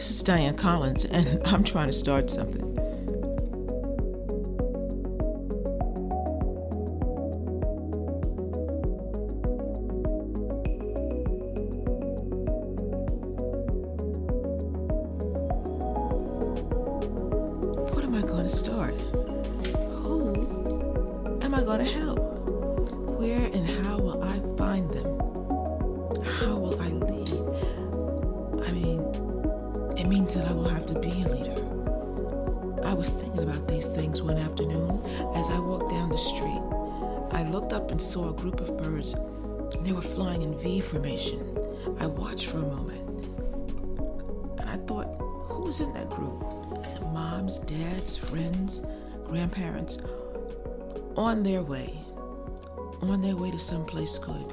This is Diane Collins, and I'm trying to start something. What am I going to start? Who am I going to help? As I walked down the street, I looked up and saw a group of birds. They were flying in V formation. I watched for a moment. And I thought, who was in that group? Is it moms, dads, friends, grandparents? On their way. On their way to someplace good.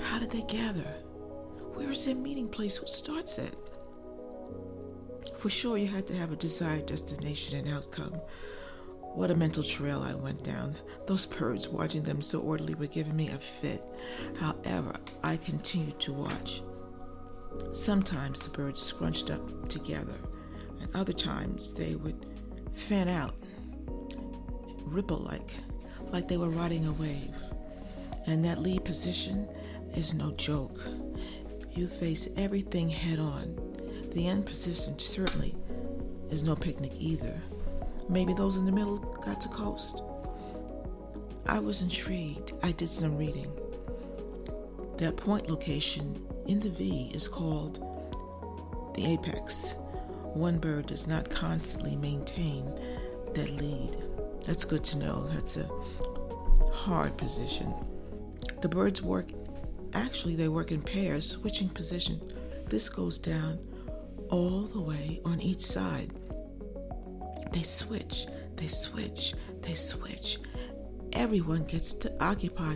How did they gather? Where is their meeting place? Who starts it? For sure, you had to have a desired destination and outcome. What a mental trail I went down. Those birds watching them so orderly were giving me a fit. However, I continued to watch. Sometimes the birds scrunched up together, and other times they would fan out, ripple like, like they were riding a wave. And that lead position is no joke. You face everything head on. The end position certainly is no picnic either. Maybe those in the middle got to coast. I was intrigued. I did some reading. That point location in the V is called the apex. One bird does not constantly maintain that lead. That's good to know. That's a hard position. The birds work actually they work in pairs switching position. This goes down all the way on each side. They switch, they switch, they switch. Everyone gets to occupy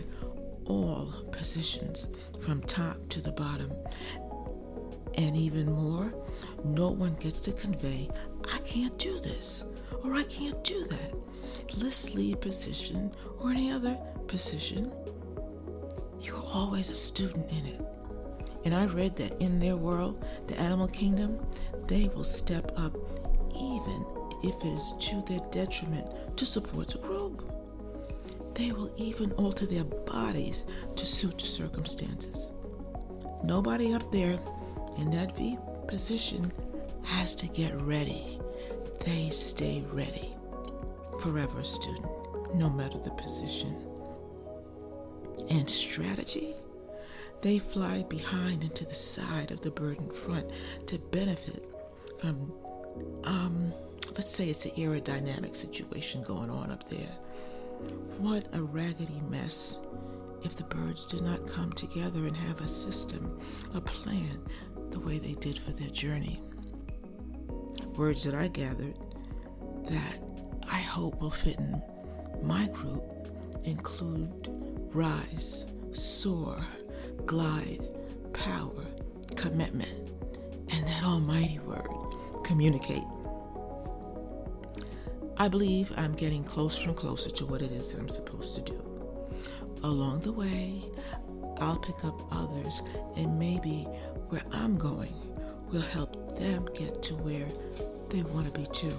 all positions from top to the bottom. And even more, no one gets to convey, I can't do this or I can't do that. List lead position or any other position, you're always a student in it. And I read that in their world, the animal kingdom, they will step up even if it is to their detriment to support the group. They will even alter their bodies to suit the circumstances. Nobody up there in that V position has to get ready. They stay ready. Forever a student, no matter the position. And strategy? They fly behind and to the side of the bird in front to benefit from let's say it's an aerodynamic situation going on up there. What a raggedy mess if the birds did not come together and have a system, a plan, the way they did for their journey. Words that I gathered that I hope will fit in my group include rise, soar, glide, power, commitment, and that almighty word, communicate. I believe I'm getting closer and closer to what it is that I'm supposed to do. Along the way, I'll pick up others and maybe where I'm going will help them get to where they want to be too.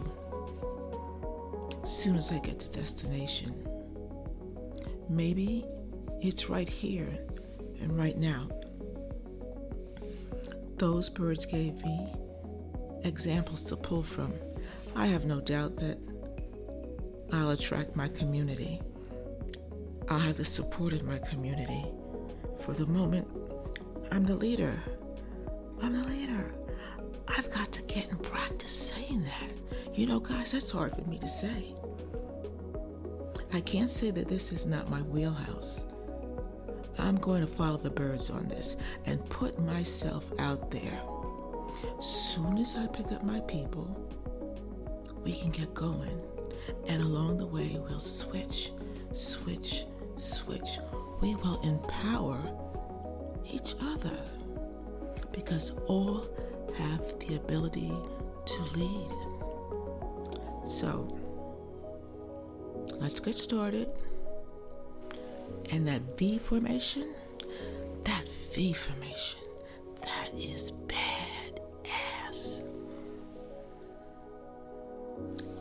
As soon as I get to destination, maybe it's right here and right now. Those birds gave me examples to pull from. I have no doubt that I'll attract my community. I'll have the support of my community. For the moment, I'm the leader. I'm the leader. I've got to get in practice saying that. You know, guys, that's hard for me to say. I can't say that this is not my wheelhouse. I'm going to follow the birds on this and put myself out there. Soon as I pick up my people, we can get going. And along the way, we'll switch, switch, switch. We will empower each other because all have the ability to lead. So, let's get started. And that V formation, that V formation, that is bad ass.